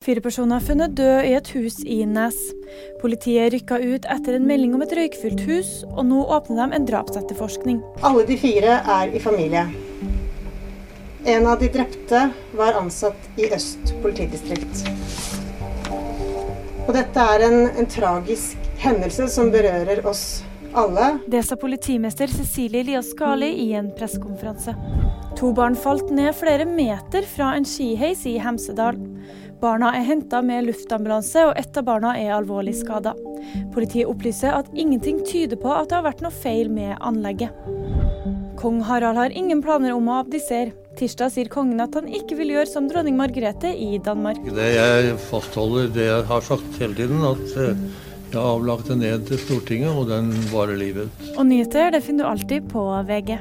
Fire personer er funnet død i et hus i Nes. Politiet rykka ut etter en melding om et røykfylt hus, og nå åpner de en drapsetterforskning. Alle de fire er i familie. En av de drepte var ansatt i Øst politidistrikt. Og dette er en, en tragisk hendelse som berører oss alle. Det sa politimester Cecilie Elias Skali i en pressekonferanse. To barn falt ned flere meter fra en skiheis i Hemsedal. Barna er henta med luftambulanse, og ett av barna er alvorlig skada. Politiet opplyser at ingenting tyder på at det har vært noe feil med anlegget. Kong Harald har ingen planer om å abdisere. Tirsdag sier kongen at han ikke vil gjøre som dronning Margrethe i Danmark. Det jeg fastholder det jeg har sagt hele tiden, at eh, jeg har avlagt en ed til Stortinget, og den varer livet ut. Og nyheter det finner du alltid på VG.